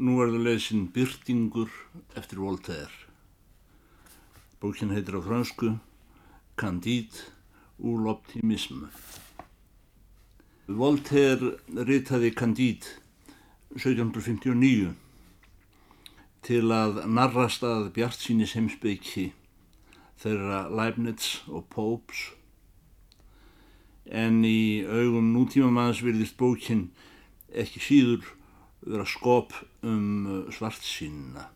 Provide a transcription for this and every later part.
Nú verður lesin Byrtingur eftir Voltaire. Bókin heitir á fransku Candide ou l'optimisme. Voltaire ritaði Candide 1759 til að narrast að Bjart sínis heimsbyggi þeirra Leibniz og Popes en í augum nútímamanns virðist bókin ekki síður vera skop um svart sínna.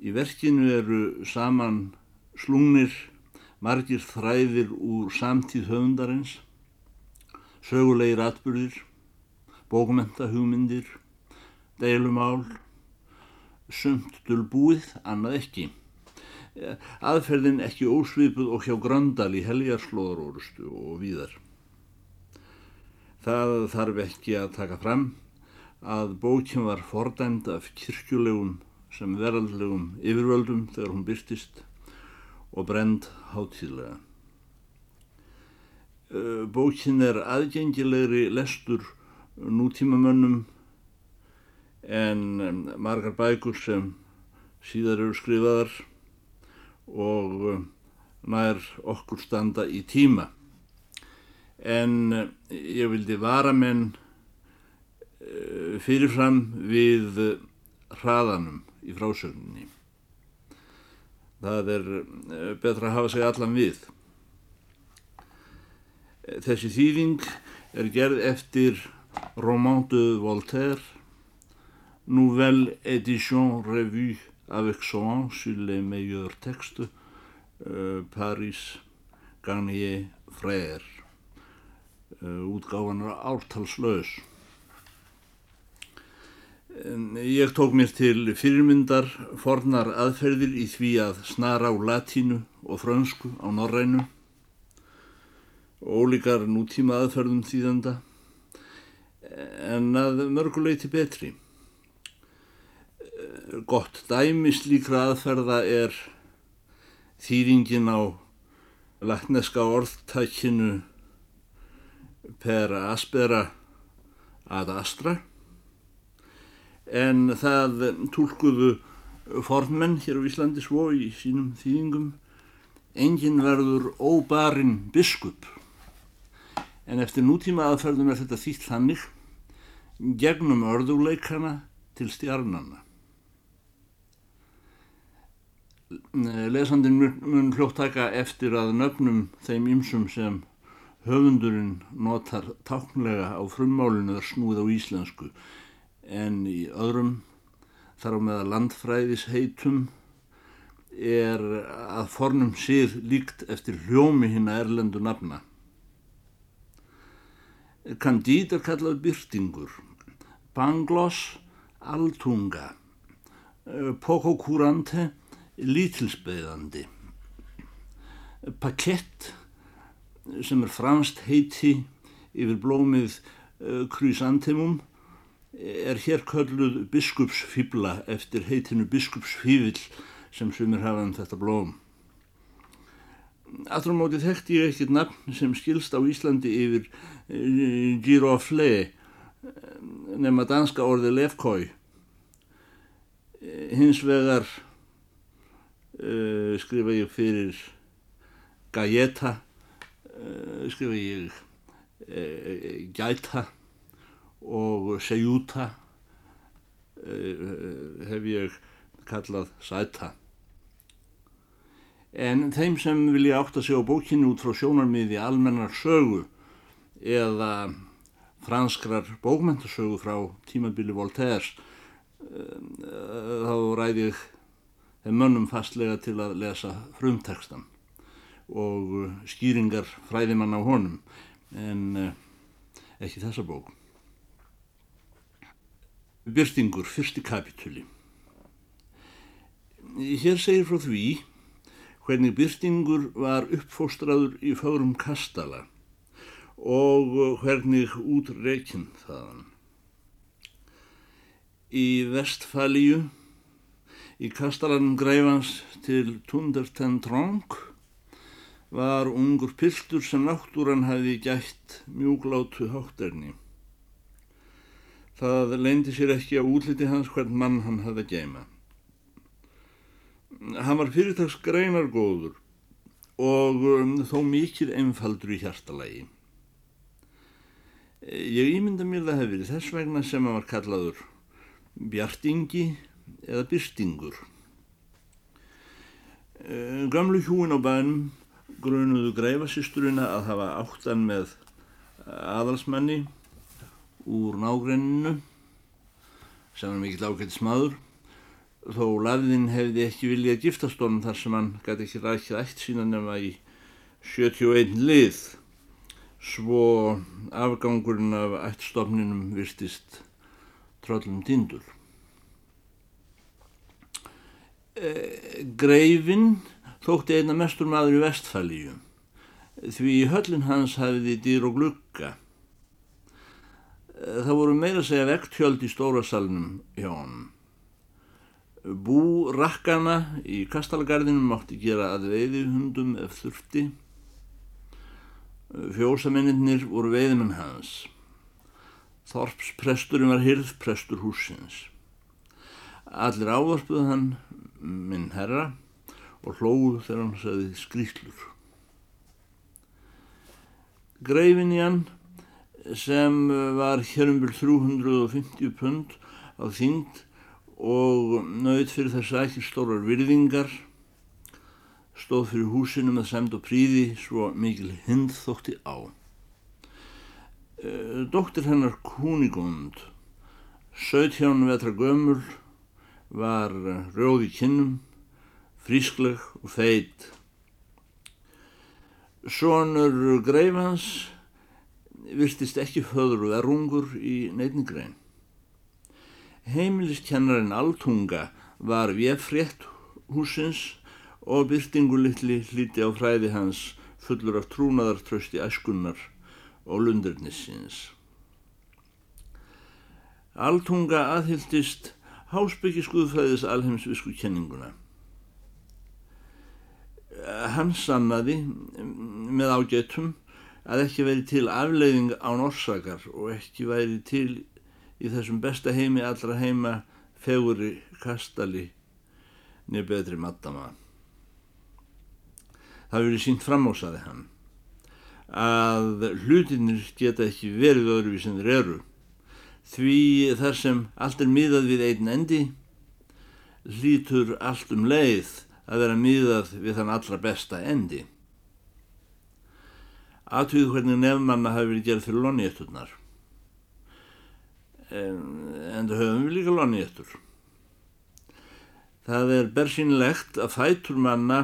Í verkinu eru saman slungnir margir þræðir úr samtíð höfundarins, sögulegir atbyrðir, bókumenta hugmyndir, deilumál, sumt dölbúið, annað ekki. Aðferðin ekki ósvipuð og hjá Gröndal í heljarslóðarórustu og víðar. Það þarf ekki að taka fram að bókin var fordæmd af kirkjulegum sem veraldlegum yfirvöldum þegar hún byrtist og brend hátíðlega. Bókin er aðgengilegri lestur nútímamönnum en margar bækur sem síðar eru skrifaðar og nær okkur standa í tíma. En ég vildi vara menn fyrirfram við hraðanum í frásögninni. Það er betra að hafa sig allan við. Þessi þýðing er gerð eftir Roman de Voltaire, Nouvelle édition revue avec soin sur les meilleurs textes, Paris, Garnier, Frère, útgáfan er ártalslaus. Ég tók mér til fyrirmyndar fornar aðferðir í því að snara á latínu og frönsku á norrænu og ólíkar nútíma aðferðum þýðanda en að mörguleiti betri. Gott dæmi slíkra aðferða er þýringin á latneska orðtækinu per aspera ad astra. En það tólkuðu fornmenn hér á Íslandi svo í sínum þýðingum engin verður óbarinn biskup. En eftir nútíma aðferðum er þetta þýtt þannig gegnum örðuleikana til stjarnana lesandin mun hljóttaka eftir að nöfnum þeim ymsum sem höfundurinn notar táknlega á frummálinu eða snúið á íslensku en í öðrum þar á meða landfræðis heitum er að fornum síð líkt eftir hljómi hinn að erlendu nafna. Candide er kallað byrtingur, Banglos altunga, Poco curante lítilsbeðandi, Pakett sem er franst heiti yfir blómið Chrysanthemum er hér kölluð biskupsfíbla eftir heitinu biskupsfívill sem sumir hafa um þetta blóm. Aftur á móti þekkti ég ekkert nafn sem skilst á Íslandi yfir girofle nema danska orði lefkói. Hins vegar uh, skrifa ég fyrir gajeta, skrifa ég uh, gæta og segjúta hef ég kallað sæta. En þeim sem vilja átt að segja á bókinu út frá sjónarmiði almennar sögu eða franskrar bókmentasögu frá tímabili Voltaires þá ræði ég þeim mönnum fastlega til að lesa frumtekstan og skýringar fræðimann á honum en ekki þessa bók. Byrtingur, fyrsti kapitúli. Hér segir frá því hvernig Byrtingur var uppfóstraður í fárum kastala og hvernig út reykinn þaðan. Í vestfælíu, í kastalanum græfans til Tundertentronk, var ungur piltur sem náttúran hafi gætt mjúglátu hátterni. Það leindi sér ekki á útliti hans hvern mann hann hafði geima. Hann var fyrirtags greinargóður og um, þó mikið einfaldur í hjartalagi. Ég ímynda mér það hefur þess vegna sem hann var kallaður bjartingi eða byrstingur. Gamlu hjúin á bænum grunuðu greifasýsturina að hafa áttan með aðalsmanni úr nágrenninu sem var mikill ágættis maður þó laðin hefði ekki viljað giftast honum þar sem hann gæti ekki rækið ætt sína nema í 71 lið svo afgangurinn af ættstofninum virtist tröllum tindur. E, Greifin þótti einna mestur maður í vestfælíu því höllin hans hafiði dýr og glugga Það voru meira segja vekthjöld í stóra salnum hjá hann. Bú rakkana í kastalgarðinum mátti gera að veiði hundum ef þurfti. Fjósaminnir voru veiðmenn hans. Þorps presturinn var hyrð prestur húsins. Allir ávarpuð hann, minn herra, og hlóðu þegar hann sagði skrýtlur. Greifin í hann sem var hér um byrj 350 pund á þyngd og nöyð fyrir þess að ekki stórar virðingar stóð fyrir húsinu með semd og príði svo mikil hind þótti á. Eh, Dóttir hennar Kunigund, 17 vetra gömul, var rjóð í kinnum, frískleg og feit. Sónur Greifans virtist ekki föður og erungur í neittningrein. Heimiliskennarinn Altunga var vefrétt húsins og byrtingulittli hlíti á fræði hans fullur af trúnaðartrösti æskunnar og lundurnissins. Altunga aðhyldist hásbyggiskuðfræðis alheimsvisku kenninguna. Hann sannaði með ágætum að ekki veri til afleiðing án orsakar og ekki væri til í þessum besta heimi allra heima feguri kastali niður betri maddama. Það verið sínt framósaði hann að hlutinir geta ekki verið öðruvís en þeir eru því þar sem allt er miðað við einn endi hlítur allt um leið að vera miðað við þann allra besta endi. Aðtöðu hvernig nefnmanna hafi verið gerð fyrir lonniétturnar en, en það höfum við líka lonniéttur það er bersýnilegt að fætur manna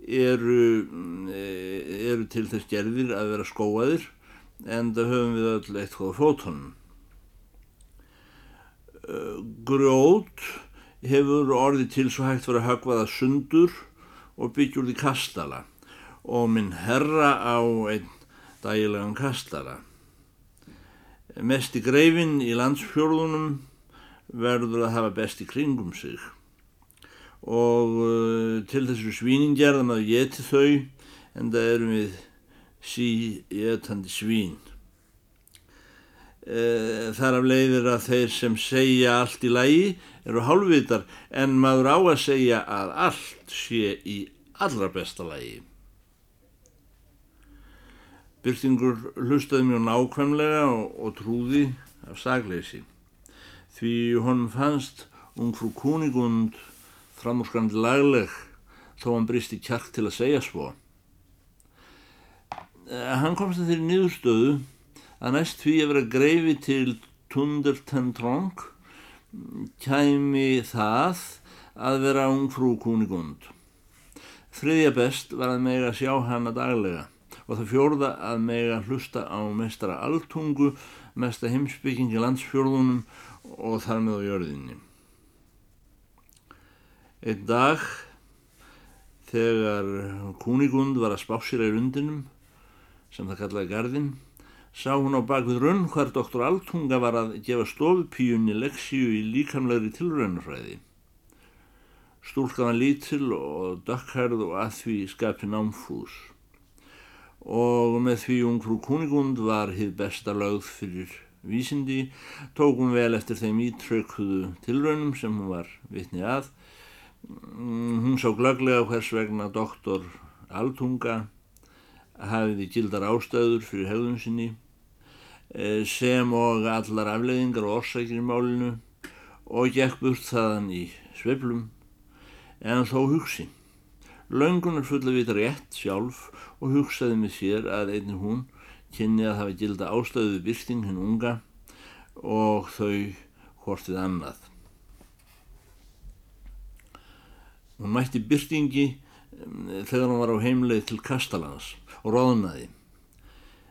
eru, eru til þess gerðir að vera skóaðir en það höfum við öll eitt hóða fótonum grjót hefur orði til svo hægt verið að högvaða sundur og byggjur því kastala og minn herra á einn dægilegan kastara. Mest í greifin í landsfjörðunum verður að hafa best í kringum sig og uh, til þessu svíningjarðan að geti þau en það erum við sí-getandi svín. Uh, þar af leiðir að þeir sem segja allt í lagi eru hálfvitar en maður á að segja að allt sé í allra besta lagi. Byrtingur hlustaði mjög nákvæmlega og, og trúði af sagleysi. Því honum fannst ungfrú Kunigund framúrskrandi lagleg þó hann bristi kjark til að segja svo. Eh, hann komst að þeirri nýðustöðu að næst því að vera greifi til Tundertentrong kæmi það að vera ungfrú Kunigund. Þriðja best var að mega sjá hana daglega og það fjórða að mega hlusta á mestara altungu, mesta heimsbyggingi landsfjórðunum og þar með á jörðinni. Einn dag þegar Kunigund var að spá sér í rundinum sem það kallaði gardin sá hún á bakvið runn hvar doktor Altunga var að gefa stofupíunni leksíu í líkamlegri tilraunafræði. Stúlkaðan lítil og dökkhærð og að því skapi námfús og með því ungfrú Kunigund var hið besta lögð fyrir vísindi tók hún vel eftir þeim ítrökkuðu tilraunum sem hún var vitni að. Mm, hún sá glöglega hvers vegna doktor Altunga hafiði gildar ástöður fyrir hegðun sinni eh, sem og allar afleiðingar og orsakir í málinu og gekk burt þaðan í sveplum en þó hugsi. Laungunar fulla vita rétt sjálf og hugsaði með sér að einnig hún kynni að hafa gilda ástöðu byrsting hinn unga og þau hortið annað. Hún mætti byrstingi þegar hann var á heimleið til Kastalans og ráðnaði.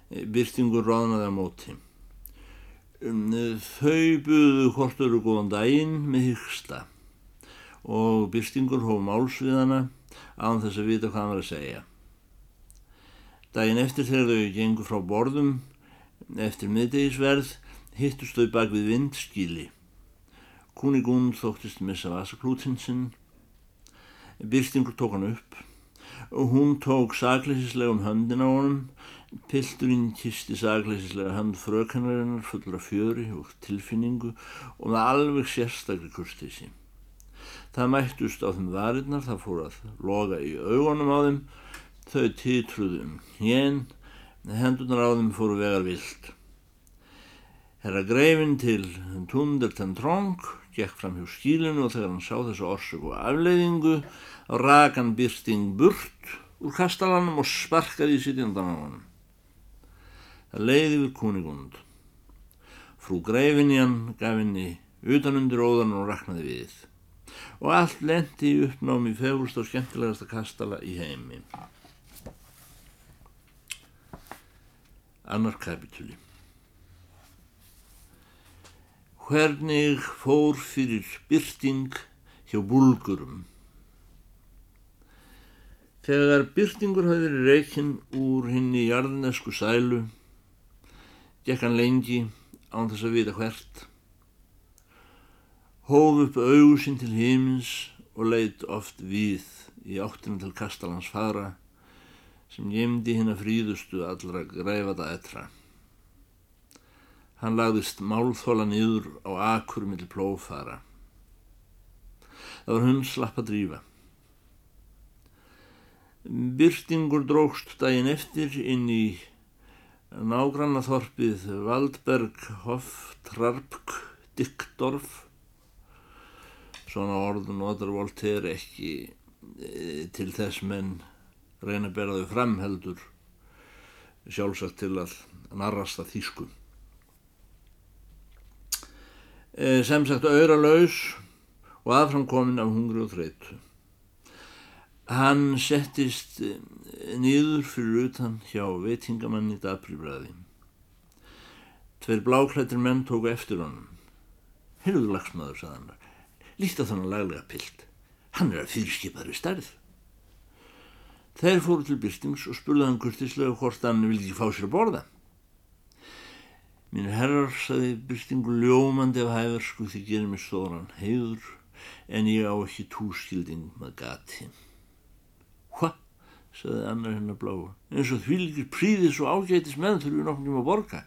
Byrstingur ráðnaði á móti. Um, þau buðu hortur og góðan daginn með hyggsta og byrstingur hóf máls við hana án þess að vita hvað hann var að segja. Daginn eftir þegar þau gengur frá borðum, eftir miðdegisverð, hittust þau bak við vindskíli. Kunigún þóttist missa vasaklútinsinn, byrstingur tók hann upp hún tók sakleisislega um höndin á honum, pilturinn kisti sakleisislega hönd frökannarinnar fullra fjöri og tilfinningu og með alveg sérstakri kursteysi. Það mættust á þeim varirnar, það fór að loga í augunum á þeim Þau títruðum hén, hendunar á þeim fóru vegar vilt. Herra greifin til tundir ten trónk, gekk fram hjá skílinu og þegar hann sá þessu orsök og afleiðingu, rakan byrsting burt úr kastalanum og sparkaði í sitjandan á hann. Það leiði við kunigund. Frú greifin í hann gaf henni utanundir óðan og raknaði við. Og allt lendi í uppnámi fegurst og skemmtilegasta kastala í heimi. Annar kapitúli Hvernig fór fyrir byrting hjá búlgurum? Þegar byrtingur hafi verið reikinn úr hinn í jarðnesku sælu, gekk hann lengi án þess að vita hvert, hóf upp augusinn til himins og leitt oft við í áttina til kastalans fara sem gemdi hinn að fríðustu allra græfata etra. Hann lagðist málþóla niður á akkur millir plófara. Það var hún slapp að drífa. Byrtingur drókst daginn eftir inn í nágrannaþorpið Valdberg Hoff Trarpk Dickdorf. Svona orðun notar Voltaire ekki e, til þess menn reyna að bera þau fram heldur sjálfsagt til að narrasta þýsku. E, sem sagt auðralaus og aðframkomin af hungri og þreytu. Hann settist nýður fyrir utan hjá veitingamann í Dabríbræði. Tveir bláklættir menn tóku eftir honum. Heyrðu lagsmaður, sagðan. Líkt á þannig laglega pilt. Hann er að fyrirskipaður í stærð. Þeir fóru til byrstings og spurði hann kurtislega hvort hann vildi ekki fá sér að borða. Mín herrar, saði byrstingu ljómandi af hæversku því gerir mér stóran heiður en ég á ekki túskilding með gati. Hva? saði annar hennar bláa. Eins og því líkir príðis og ágætis menn þurfum við nokknum að borga.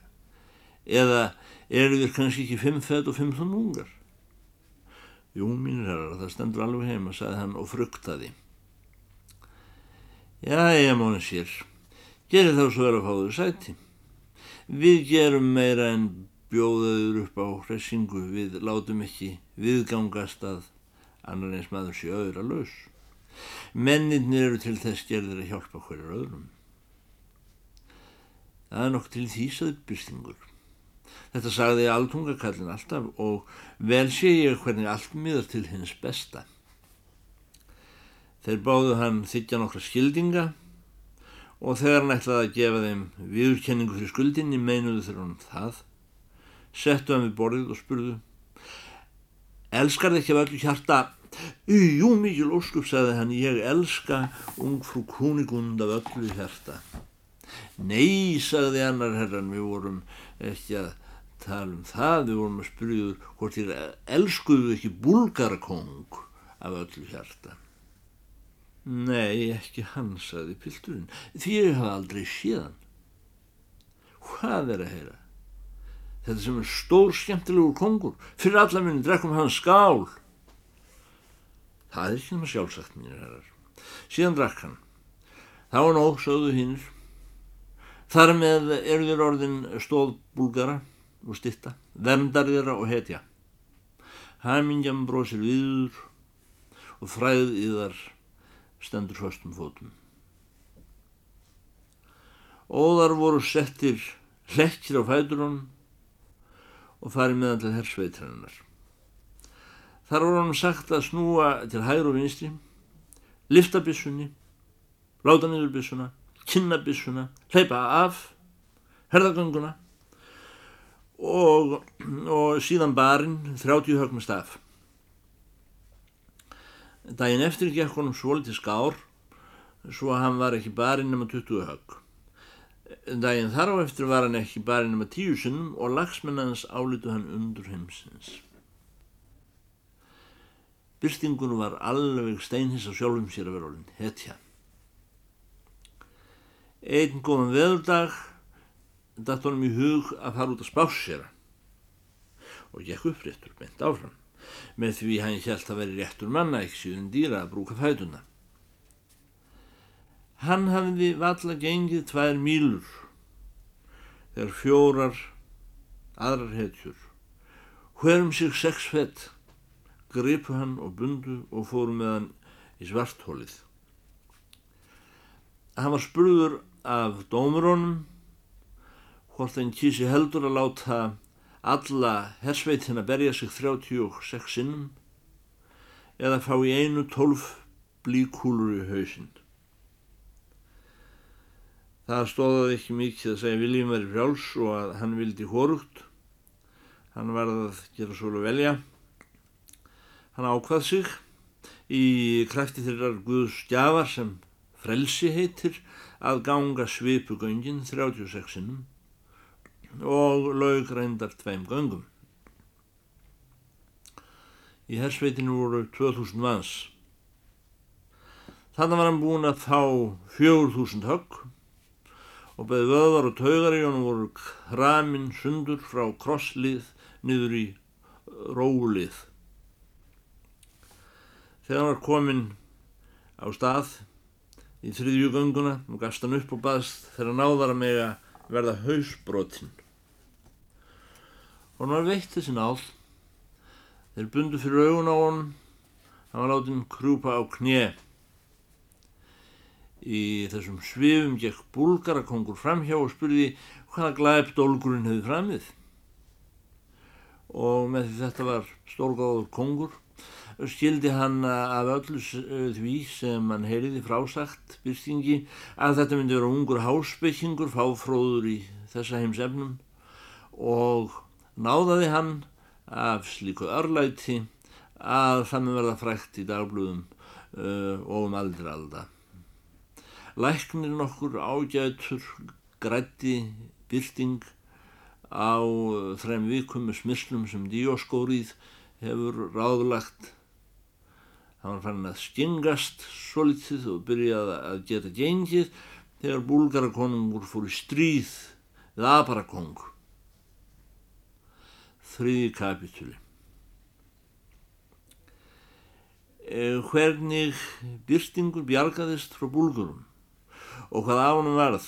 Eða eru þér kannski ekki fimm fett og fimm þunn ungar? Jú, mín herrar, það stendur alveg heima, saði hann og fruktaði. Já, ég móna sér. Gerir þá svo verið að fá þau sæti. Við gerum meira en bjóðaður upp á hressingu. Við látum ekki viðgangast að annar eins maður sé öðra laus. Menninir eru til þess gerðir að hjálpa hverjar öðrum. Það er nokk til þýsaðu byrstingur. Þetta sagði alltungakallin alltaf og vel sé ég hvernig allt miður til hins besta. Þeir báðu hann þykja nokkra skildinga og þegar hann ætlaði að gefa þeim viðurkenningu fyrir skuldinni meinuðu þeir honum það, settu hann við borðið og spurðu Elskar þið ekki af öllu hjarta? Jú, mikil óskup, sagði hann, ég elska ungfrú kúnigund af öllu hjarta. Nei, sagði annar herran, við vorum ekki að tala um það, við vorum að spyrjuðu hvort þér elskuðu ekki búlgarakong af öllu hjarta. Nei, ekki hann, saði pilturinn, því ég hafa aldrei séðan. Hvað er að heyra? þetta sem er stór skemmtilegur kongur. Fyrir alla minni drekkum hann skál. Það er ekki náttúrulega sjálfsagt mínir herrar. Síðan drakk hann. Þá er nóg, sögðu hinnir þar með eru þér orðin stóð búlgara og stitta verndar þeirra og hetja. Hamingjan bróðsir viður og fræð í þar stendur höstum fótum óðar voru settir hlekkir á fæturunum og farið meðan til hersveitrannar. Þar voru hann sagt að snúa til hægur og vinstri, lifta bissunni, láta niður bissuna, kynna bissuna, hleypa af, herðagönguna og, og síðan barinn 30 högum staf. Dægin eftir gekk honum svolítið skár svo að hann var ekki barinn nema 20 hög. Dægin þar á eftir var hann ekki bara nema tíu sinnum og lagsmennans álitu hann undur heimsins. Byrstingun var alveg steinhins á sjálfum sér að vera orðin, hetja. Einn góðan veðurdag dætt honum í hug að fara út að spásera og gekk upp réttur, bent áfram, með því hann hjælt að veri réttur manna ekki síðan dýra að brúka fætuna. Hann hafði valla gengið tvær mílur þegar fjórar aðrar hetjur hverjum sig sex fett gripu hann og bundu og fóru með hann í svarthólið. Hann var spurður af dómurónum hvort hann kísi heldur að láta alla hersveitin að berja sig 36 sinnum eða fá í einu tólf blíkúlur í hausinn. Það stóðaði ekki mikið að segja Viljum verið frjáls og að hann vildi hórugt. Hann varði að gera svolítið velja. Hann ákvað sig í kræfti þeirrar Guðs gjafar sem frelsi heitir að ganga svipugöngin 36-inum og laug reyndar tveim göngum. Í hersveitinu voru 2000 manns. Þannig var hann búin að fá 4000 högg og beði vöðvar og taugar í honum voru kramin sundur frá krosslið niður í rólið. Þegar hann var komin á stað í þriðju gönguna og gafst hann upp og baðst þegar náðar að mega verða hausbrotinn. Hann var veitt þessi náð. Þeir bundu fyrir augun á honum. Hann var látið krúpa á knið. Í þessum svifum gekk búlgarakongur framhjá og spurði hvaða glæp dólgurinn hefði framið. Og með því þetta var stórgáður kongur skildi hann af öllu því sem hann heyriði frásagt byrstingi að þetta myndi vera ungur hásbyggingur fáfróður í þessa heimsefnum og náðaði hann af slíku örlæti að það með verða frækt í dagblúðum uh, og um aldri alda. Læknir nokkur ágætur grætti bylting á uh, þrem vikum með smyrslum sem Díoskórið hefur ráðlagt. Það var fann að skingast svolítið og byrjaði að geta gengið þegar búlgarakonungur fór í stríð við Aparakong. Þriði kapitúli. Eh, hvernig byrstingur bjargaðist frá búlgurum? og hvað af hann varð.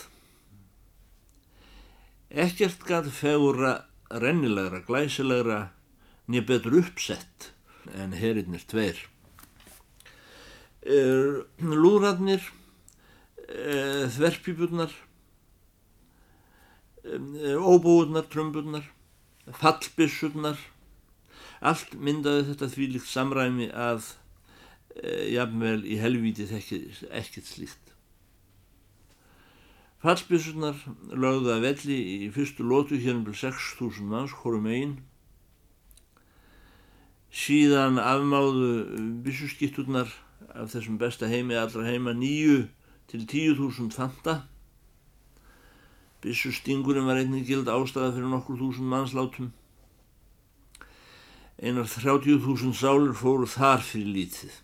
Ekkert gæti fegura rennilegra, glæsilegra, nýja betur uppsett en herinnir tveir. Lúðratnir, eh, þverpípurnar, óbúurnar, trömburnar, fallbissurnar, allt myndaði þetta því líkt samræmi að e, jafnvel í helvíti ekkert slíkt. Fallbissunar lögðu að velli í fyrstu lótu hérna byrj 6.000 manns hórum einn. Síðan afmáðu bissuskitturnar af þessum besta heimi allra heima nýju til 10.000 fanta. Bissustingurinn var einnig gild ástæða fyrir nokkur þúsund mannslátum. Einar 30.000 sálir fóru þar fyrir lítið.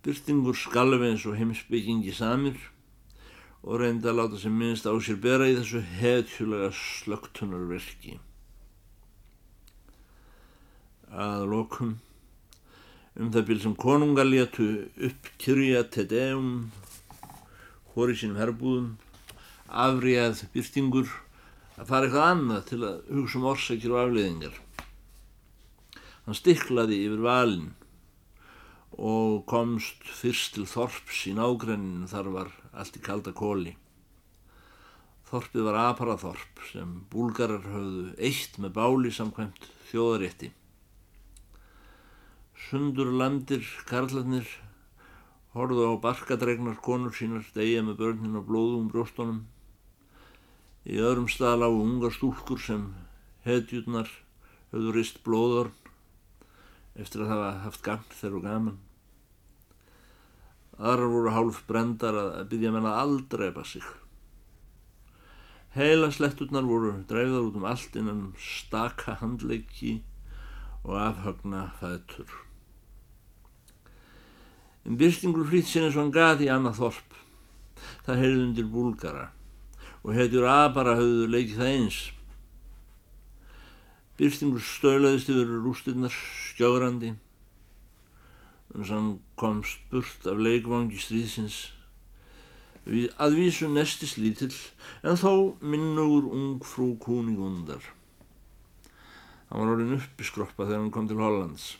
Byrtingur skalf eins og heimsbyggingi samir og reyndi að láta sem minnst á sér bera í þessu heðhjulega slögtunarverki. Að lokum um það bíl sem konungar létu upp kyrja tedeum hóri sínum herbúðum afríðað byrtingur að fara eitthvað annað til að hugsa um orsakir og afleiðingar. Hann stiklaði yfir valin og komst fyrst til Þorps í nágrenninu þar var allt í kalda kóli. Þorpið var Aparaþorp sem búlgarar höfðu eitt með báli samkvæmt þjóðarétti. Sundur landir, karlarnir, horðu á barkadregnar konur sínar degja með börnin og blóðum brjóstunum. Í öðrum stað lágu ungar stúlkur sem hedjurnar höfðu rist blóðorn eftir að hafa haft gagn þegar og gaman. Aðrar voru hálf brendar að byggja menna aldrei basa sig. Heila sletturnar voru dreifðar út um allt innan staka handleiki og afhagna fætur. En byrstingur frýtt sinni svo hann gati í annað þorp. Það heyrði undir búlgara. Og heitjur abara höfðu leikið það eins. Byrstingur stölaðist yfir rústinnar skjógrandi að hann komst burt af leikvangi stríðsins. Að vísu nestis lítill en þó minnur ung frú kúningundar hann var orðin uppi skroppa þegar hann kom til Hollands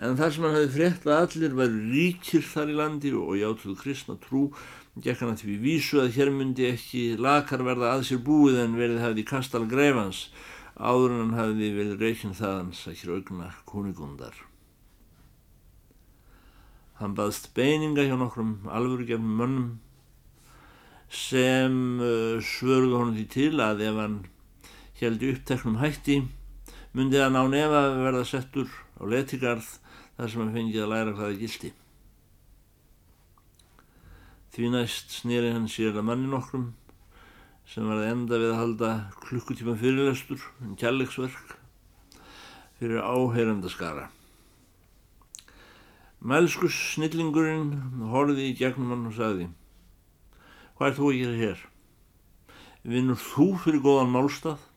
en þar sem hann hefði frétt að allir væri ríkir þar í landi og játuðu kristna trú gekk hann að því vísu að hér myndi ekki lakar verða að sér búið en verið hefði kastal greifans áður en hann hefði verið reykinn þaðans að hér augna kúningundar Hann baðst beininga hjá nokkrum alvörugefnum mönnum sem uh, svörðu honum því til að ef hann heldi uppteknum hætti myndi hann á nefa verða settur á letigarð þar sem hann fengið að læra hvaða gildi. Því næst snýri hann sér að manni nokkrum sem var að enda við að halda klukkutíma fyrirlestur, en kjallegsverk, fyrir áheyrandaskara. Mælskus snillingurinn horfiði í gegnum hann og sagði Hvað er þú að gera hér? Vinnur þú fyrir góðan málstað?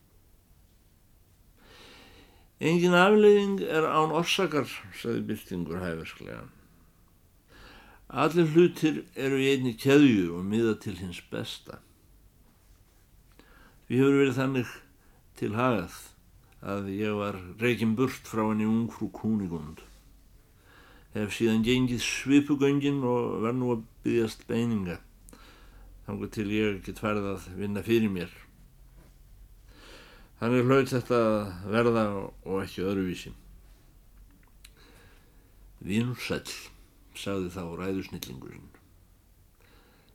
Engin afleiðing er án orsakar, sagði Byrtingur hæfersklega. Allir hlutir eru í einni keðju og miða til hins besta. Við hefur verið þannig til hagað að ég var reygin burt frá henni ungfrú kúnigund hef síðan gengið svipugöngin og verð nú að byggjast beininga þannig til ég get færð að vinna fyrir mér. Þannig hlaut þetta verða og ekki öðruvísi. Vínur sæl, sagði þá ræðusnillingurinn.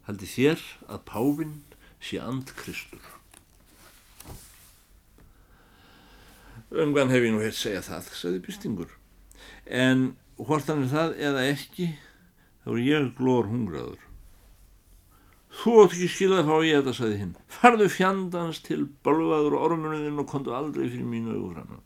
Haldi þér að Pávinn sé and Kristur. Öngan hef ég nú hér segja það, sagði Bystingur. En hvort hann er það eða ekki þá er ég glór hungraður þú átt ekki skilað að fá ég þetta sagði hinn. Farðu fjandans til balvaður ormunuðinn og kontu aldrei fyrir mínu augufranna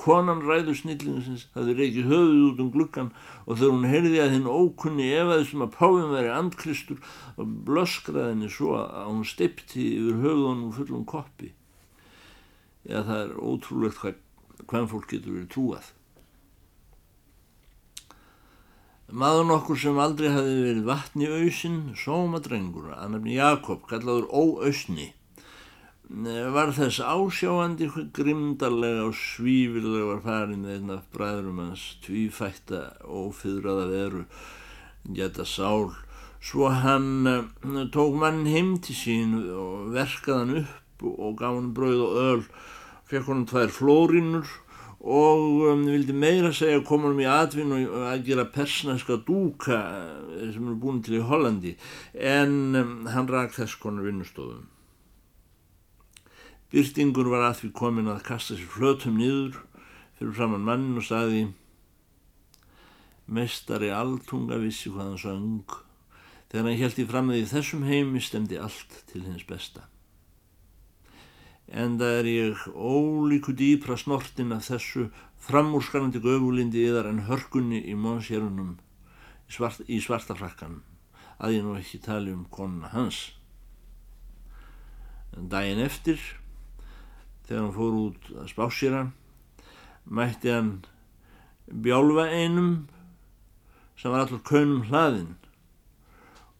konan ræður snillingsins það er ekki höfuð út um glukkan og þegar hún heyrði að hinn ókunni efaðisum að páfum veri andkristur og blöskraðinni svo að hún steipti yfir höfuðunum fullum koppi. Já það er ótrúlegt hvað hvem fólk getur verið trúað Maður nokkur sem aldrei hafi verið vatni auðsinn, sómadrengur, að nefni Jakob, kallaður Óausni, var þess ásjáandi grimdarlega og svífilega var farin einn af bræðurum hans tvífætta og fyrraða veru, geta sál. Svo hann uh, tók mann heim til sín og verkaði hann upp og gaf hann brauð og öl, fekk hann tvær flórínur og um, vildi meira segja koma um í atvinnu að gera persneska dúka eh, sem eru búin til í Hollandi. En um, hann rak þess konar vinnustofum. Byrtingur var að því komin að kasta sér flötum niður fyrir framann mann og saði Mestari alltunga vissi hvað hann söng. Þegar hann held í fram að í þessum heimi stemdi allt til hins besta en það er ég ólíku dýpra snortin af þessu framúrskarandi göfulindi yðar en hörkunni í mónsjörunum í, svart, í svartafrakkan að ég nú ekki tali um konuna hans. En daginn eftir, þegar hann fór út að spásýra, mætti hann bjálfa einum sem var allur kaunum hlaðinn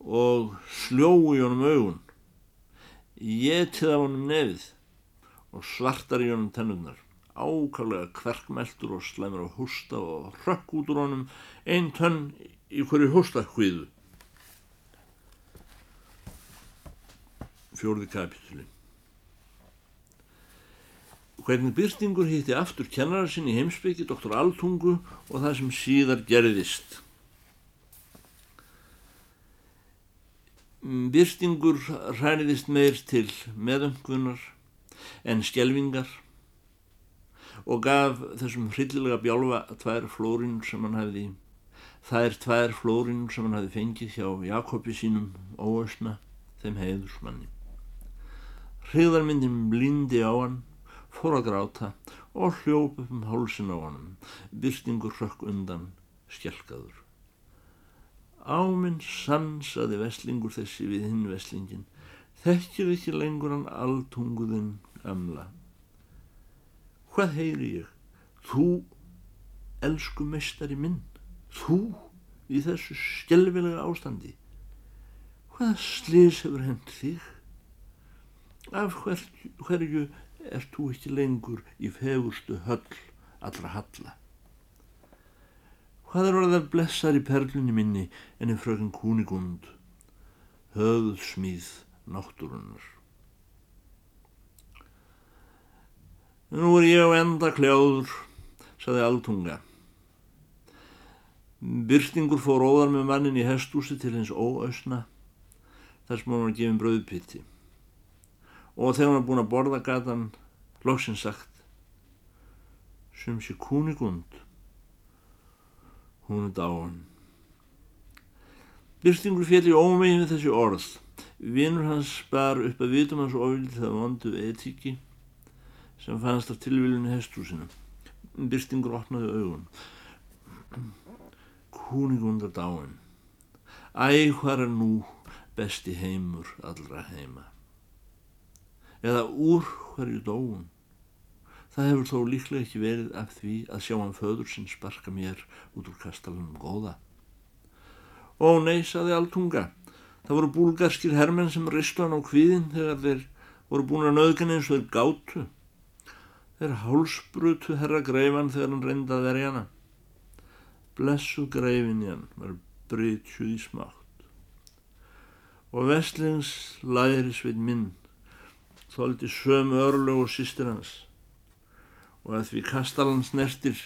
og sljói honum augun Jétið af honum nefið og svartar í honum tennurnar, ákallega kverkmeltur og slæmur á hústa og hrökk út úr honum einn tönn í hverju hústakviðu. Fjórði kapitúli Hvernig Byrstingur hitti aftur kennara sinn í heimsbyggi, doktor Altungu og það sem síðar gerðist. Byrstingur hræniðist meir til meðöngunar en skjelvingar og gaf þessum hryllilega bjálfa tvær flórinu sem hann hefði er tvær flórinu sem hann hefði fengið hjá Jakobi sínum óösna þeim heiðursmanni hriðarmyndin blindi á hann fór að gráta og hljóp upp um hálsin á hann Byrstingur hrökk undan skjelkaður Áminn sansaði veslingur þessi við hinn veslingin. Þekkir ekki lengur hann alltunguðinn gamla. Hvað heyri ég? Þú, elsku meistari minn, þú í þessu skjelvilega ástandi. Hvaða slís hefur hend þig? Af hver, hverju er þú ekki lengur í fegurstu höll allra halla? Hvað er orðað blessar í perlunni minni enni fröken Kúnigund, höfð smíð Nú er ég á enda kljáður, saði Altunga. Byrstingur fór óðar með mannin í hestúsi til hins óausna, þar sem hann var gefin bröðpitti. Og þegar hann var búin að borða gatan, loksinn sagt, sem sé Kúnigund, hún er dáin. Byrstingur fél í ómeginu þessi orð. Vinnur hans bar upp að vitum hans ofil það vondu etíki sem fannst af tilvílunni hestúsinu. Byrstingur opnaði augun. Kúningundar dáin. Æ, hvað er nú besti heimur allra heima? Eða úr hverju dóun? Það hefur þó líklega ekki verið af því að sjá hann föður sinn sparka mér út úr kastalunum góða. Ó nei, saði Altunga, það voru búlgarskir hermenn sem ristu hann á kvíðin þegar þeir voru búin að nöðgan eins og þeir gátu. Þeir hálsbrutu herra greifan þegar hann reyndaði verið hana. Blessu greifin í hann var brytjuð í smátt. Og vestlings læri sveit minn þóldi sömu örlög og sýstir hans og að því kastalan snertir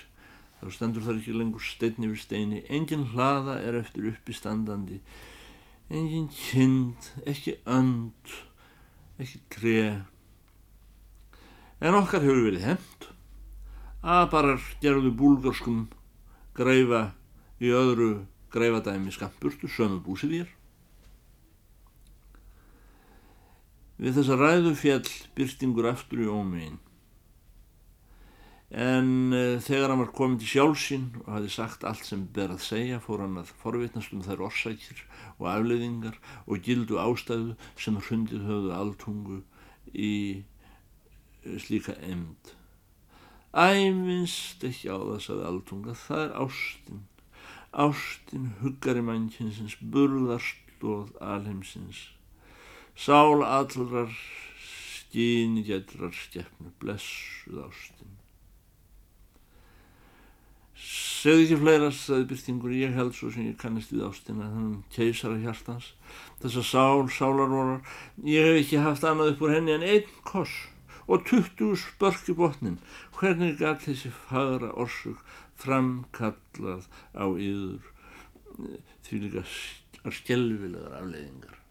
þá stendur þar ekki lengur stein yfir steini engin hlaða er eftir uppi standandi engin kind ekki önd ekki tre en okkar hefur verið hend aðbarar gerðu búlgarskum greifa í öðru greifadæmi skampurstu sömu búsið ég við þessa ræðu fjall byrstingur aftur í ómegin. En uh, þegar hann var komin til sjálfsinn og hafi sagt allt sem ber að segja fór hann að forvitnast um þær orsækir og afleiðingar og gildu ástæðu sem hrundið höfðu alltungu í slíka emnd æminst ekki á það saði alltunga það er ástinn ástinn huggari mannkinsins burðarstóð alheimsins. Sál allrar skín gætrar stjefnu blessuð ástinn segðu ekki fleira, sagði Byrtingur, ég held svo sem ég kannist við ástina, þannig keisara hjartans, þess að sál, sálarvorar, ég hef ekki haft annað upp úr henni en einn koss og tuttu spörk í botnin, hvernig gæt þessi fagra orsug framkallað á yður því líka skjelvilegar afleiðingar.